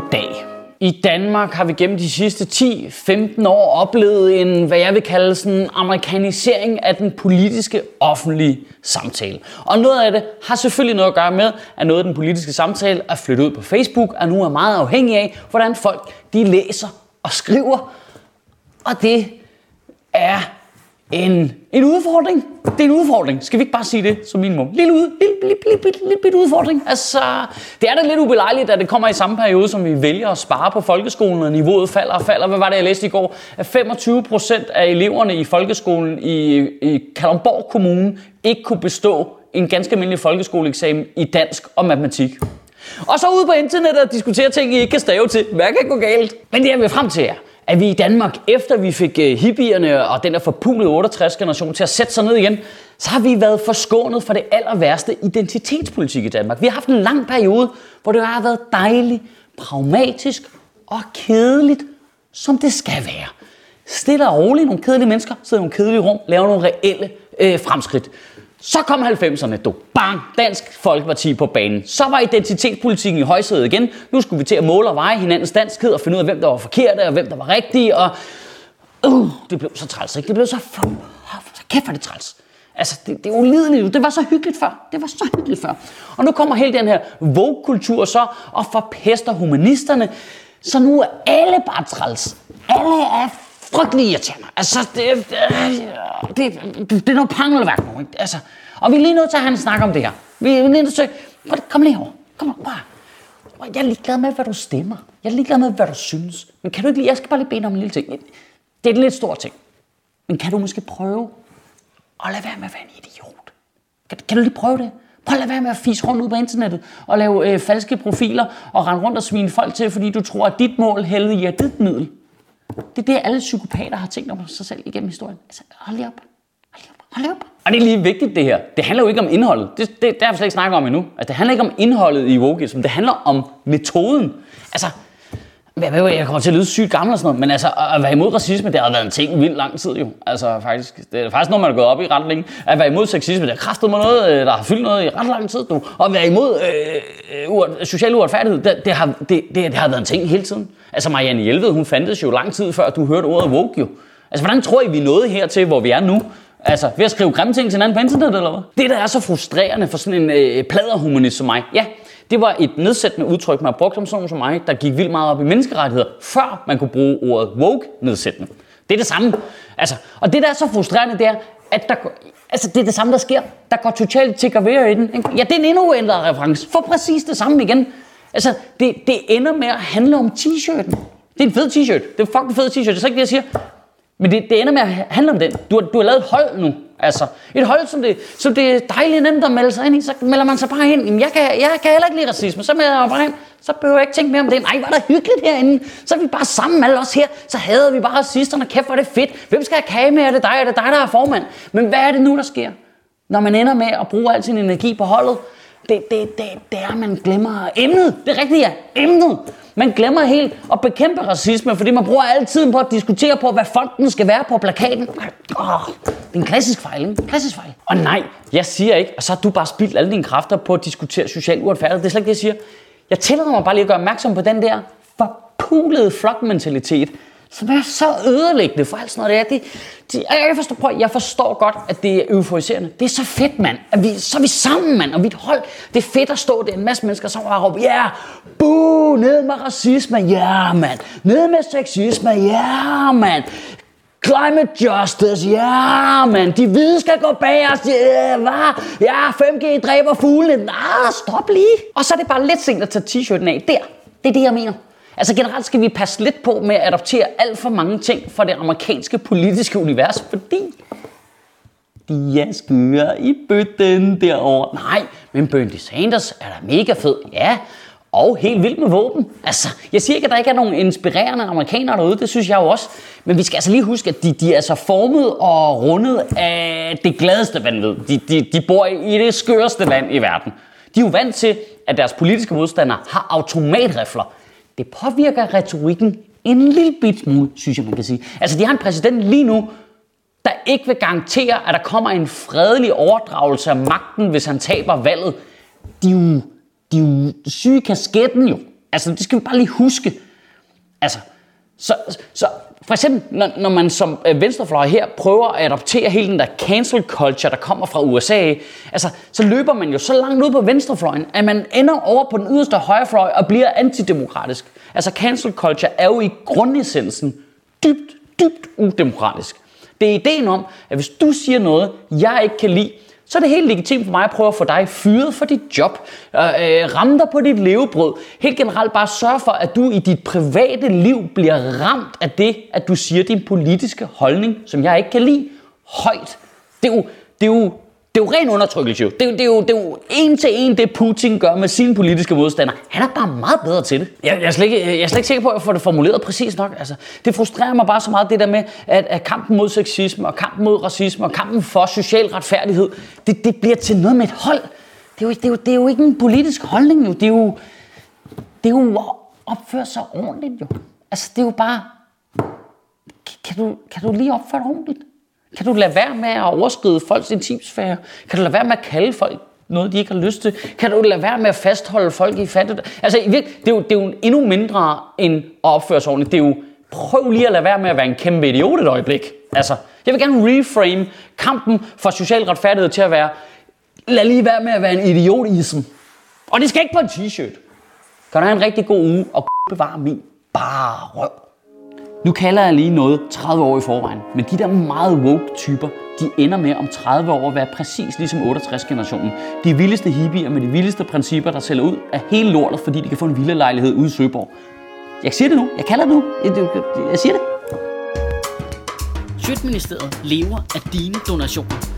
Goddag. I Danmark har vi gennem de sidste 10-15 år oplevet en, hvad jeg vil kalde sådan amerikanisering af den politiske offentlige samtale. Og noget af det har selvfølgelig noget at gøre med, at noget af den politiske samtale er flyttet ud på Facebook, og nu er meget afhængig af, hvordan folk de læser og skriver. Og det er en, en udfordring. Det er en udfordring. Skal vi ikke bare sige det som minimum? Lille, ud, lille, lille, lille, lille, lille, lille udfordring. Altså, det er da lidt ubelejligt, at det kommer i samme periode, som vi vælger at spare på folkeskolen, og niveauet falder og falder. Hvad var det, jeg læste i går? At 25 procent af eleverne i folkeskolen i, i Kalundborg Kommune ikke kunne bestå en ganske almindelig folkeskoleeksamen i dansk og matematik. Og så ude på internettet og diskutere ting, I ikke kan stave til. Hvad kan gå galt? Men det er vi frem til jer at vi i Danmark, efter vi fik øh, hippierne og den der forpulede 68 generation til at sætte sig ned igen, så har vi været forskånet for det aller værste identitetspolitik i Danmark. Vi har haft en lang periode, hvor det har været dejligt, pragmatisk og kedeligt, som det skal være. Stille og roligt, nogle kedelige mennesker, sidder i nogle kedelige rum, laver nogle reelle øh, fremskridt. Så kom 90'erne, du. Bang! Dansk Folkeparti på banen. Så var identitetspolitikken i højsædet igen. Nu skulle vi til at måle og veje hinandens danskhed og finde ud af, hvem der var forkerte og hvem der var rigtige. Og uh, det blev så træls, ikke? Det blev så... så kæft for det træls. Altså, det, det er ulideligt. Det var så hyggeligt før. Det var så hyggeligt før. Og nu kommer hele den her vogue-kultur så og forpester humanisterne. Så nu er alle bare træls. Alle er frygtelig irriterende. Altså, det, øh, det, det, det er noget pangelværk nu, ikke? Altså, og vi er lige nødt til at have en snak om det her. Vi er lige nødt til at... Kom lige over. Kom over. Jeg er ligeglad med, hvad du stemmer. Jeg er ligeglad med, hvad du synes. Men kan du ikke lige... Jeg skal bare lige bede om en lille ting. Det er en lidt stor ting. Men kan du måske prøve at lade være med at være en idiot? Kan, kan du lige prøve det? Prøv at lade være med at fise rundt ud på internettet og lave øh, falske profiler og rende rundt og svine folk til, fordi du tror, at dit mål heldiger dit middel. Det er det, alle psykopater har tænkt om sig selv igennem historien. Altså, hold lige op. Hold lige op. Hold lige op. Og det er lige vigtigt, det her. Det handler jo ikke om indholdet. Det, det, det har vi slet ikke snakket om endnu. Altså, det handler ikke om indholdet i wokeism. Det handler om metoden. Altså, jeg, ved, jeg kommer til at lyde sygt gammel og sådan noget, men altså, at være imod racisme, det har været en ting vildt lang tid jo. Altså faktisk, det er faktisk noget, man har gået op i ret længe. At være imod sexisme, det har kræftet mig noget, øh, der har fyldt noget i ret lang tid nu. Og at være imod øh, øh, uret, social uretfærdighed, det, det, har, det, det, det, har været en ting hele tiden. Altså Marianne Hjelved, hun fandtes jo lang tid før, du hørte ordet woke jo. Altså hvordan tror I, vi nåede hertil, hvor vi er nu? Altså, ved at skrive grimme ting til hinanden på internet, eller hvad? Det, der er så frustrerende for sådan en øh, pladerhumanist som mig, ja, det var et nedsættende udtryk, man brugte om sådan som mig, der gik vildt meget op i menneskerettigheder, før man kunne bruge ordet woke nedsættende. Det er det samme. Altså, og det, der er så frustrerende, det er, at der, altså, det er det samme, der sker. Der går totalt til i den. Ja, det er en endnu ændret reference. For præcis det samme igen. Altså, det, det ender med at handle om t-shirten. Det er en fed t-shirt. Det er en fucking fed t-shirt. Det er så ikke det, jeg siger. Men det, det ender med at handle om den. Du har, du har lavet et hold nu. Altså, et hold, som det, som det er dejligt nemt at melde sig ind i, så melder man sig bare ind. Jamen, jeg kan, jeg kan heller ikke lide racisme, så melder jeg mig bare ind. Så behøver jeg ikke tænke mere om det. Nej, var der hyggeligt herinde. Så er vi bare sammen alle os her. Så havde vi bare racisterne. Kæft, hvor er det fedt. Hvem skal have kage med? Er det dig? Er det dig, der er formand? Men hvad er det nu, der sker? Når man ender med at bruge al sin energi på holdet, det, det, det, det er, at man glemmer emnet. Det er rigtigt, ja. Emnet. Man glemmer helt at bekæmpe racisme, fordi man bruger al tiden på at diskutere på, hvad fonden skal være på plakaten. Oh, det er en klassisk fejl, ikke? Klassisk fejl. Og nej, jeg siger ikke, og så har du bare spildt alle dine kræfter på at diskutere social uretfærdighed. Det er slet ikke det, jeg siger. Jeg tillader mig bare lige at gøre opmærksom på den der forpulede flokmentalitet, som er så ødelæggende for alt sådan noget. Det, det, jeg, forstår, prøv, jeg forstår godt, at det er euforiserende. Det er så fedt, mand. At vi, så er vi sammen, mand. Og vi et hold. Det er fedt at stå der en masse mennesker, som har råbt, ja, yeah, buh, ned med racisme, ja, yeah, mand. Ned med sexisme, ja, yeah, mand. Climate justice, ja, yeah, mand. De hvide skal gå bag os, ja, yeah, hvad? Ja, 5G dræber fuglene. Nej, stop lige. Og så er det bare lidt sent at tage t-shirten af der. Det er det, jeg mener. Altså generelt skal vi passe lidt på med at adoptere alt for mange ting fra det amerikanske politiske univers, fordi de er skøre i bøtten derovre. Nej, men Bernie Sanders er da mega fed. Ja, og helt vild med våben. Altså, jeg siger ikke, at der ikke er nogen inspirerende amerikanere derude, det synes jeg jo også. Men vi skal altså lige huske, at de, de er så formet og rundet af det gladeste vanvid. De, de, de bor i det skøreste land i verden. De er jo vant til, at deres politiske modstandere har automatrifler. Det påvirker retorikken en lille bit smule, synes jeg, man kan sige. Altså, de har en præsident lige nu, der ikke vil garantere, at der kommer en fredelig overdragelse af magten, hvis han taber valget. De er jo, de er jo syge kasketten jo. Altså, det skal vi bare lige huske. Altså, så, så for eksempel, når, når man som øh, venstrefløj her prøver at adoptere hele den der cancel culture, der kommer fra USA, altså, så løber man jo så langt ud på venstrefløjen, at man ender over på den yderste højrefløj og bliver antidemokratisk. Altså, cancel culture er jo i grundessensen dybt, dybt udemokratisk. Det er ideen om, at hvis du siger noget, jeg ikke kan lide, så er det helt legitimt for mig at prøve at få dig fyret for dit job, øh, øh, ramme dig på dit levebrød. Helt generelt bare sørge for, at du i dit private liv bliver ramt af det, at du siger din politiske holdning, som jeg ikke kan lide, højt. Det er jo, det er jo, det er jo ren undertrykkelse. Jo. Det, er det, er jo, det er jo en til en det, Putin gør med sine politiske modstandere. Han er bare meget bedre til det. Jeg, jeg, er, slet ikke, jeg er slet ikke sikker på, at jeg får det formuleret præcis nok. Altså, det frustrerer mig bare så meget, det der med, at, at kampen mod sexisme, og kampen mod racisme, og kampen for social retfærdighed, det, det bliver til noget med et hold. Det er, jo, det, er jo, det er jo ikke en politisk holdning, jo. Det er jo, det er jo at opføre sig ordentligt, jo. Altså, det er jo bare... Kan du, kan du lige opføre dig ordentligt? Kan du lade være med at overskride folks intimsfære? Kan du lade være med at kalde folk noget, de ikke har lyst til? Kan du lade være med at fastholde folk i fattigdom? Altså, det er, jo, det er jo endnu mindre end at opføre sig ordentligt. Det er jo, prøv lige at lade være med at være en kæmpe idiot et øjeblik. Altså, jeg vil gerne reframe kampen for social retfærdighed til at være, lad lige være med at være en idiotism. Og det skal ikke på en t-shirt. Kan du have en rigtig god uge, og bevare min bare røv. Nu kalder jeg lige noget 30 år i forvejen, men de der meget woke typer, de ender med om 30 år at være præcis ligesom 68-generationen. De vildeste hippier med de vildeste principper, der sælger ud af hele lortet, fordi de kan få en vildelejlighed ude i Søborg. Jeg siger det nu. Jeg kalder det nu. Jeg, jeg siger det. Sjøtministeriet lever af dine donationer.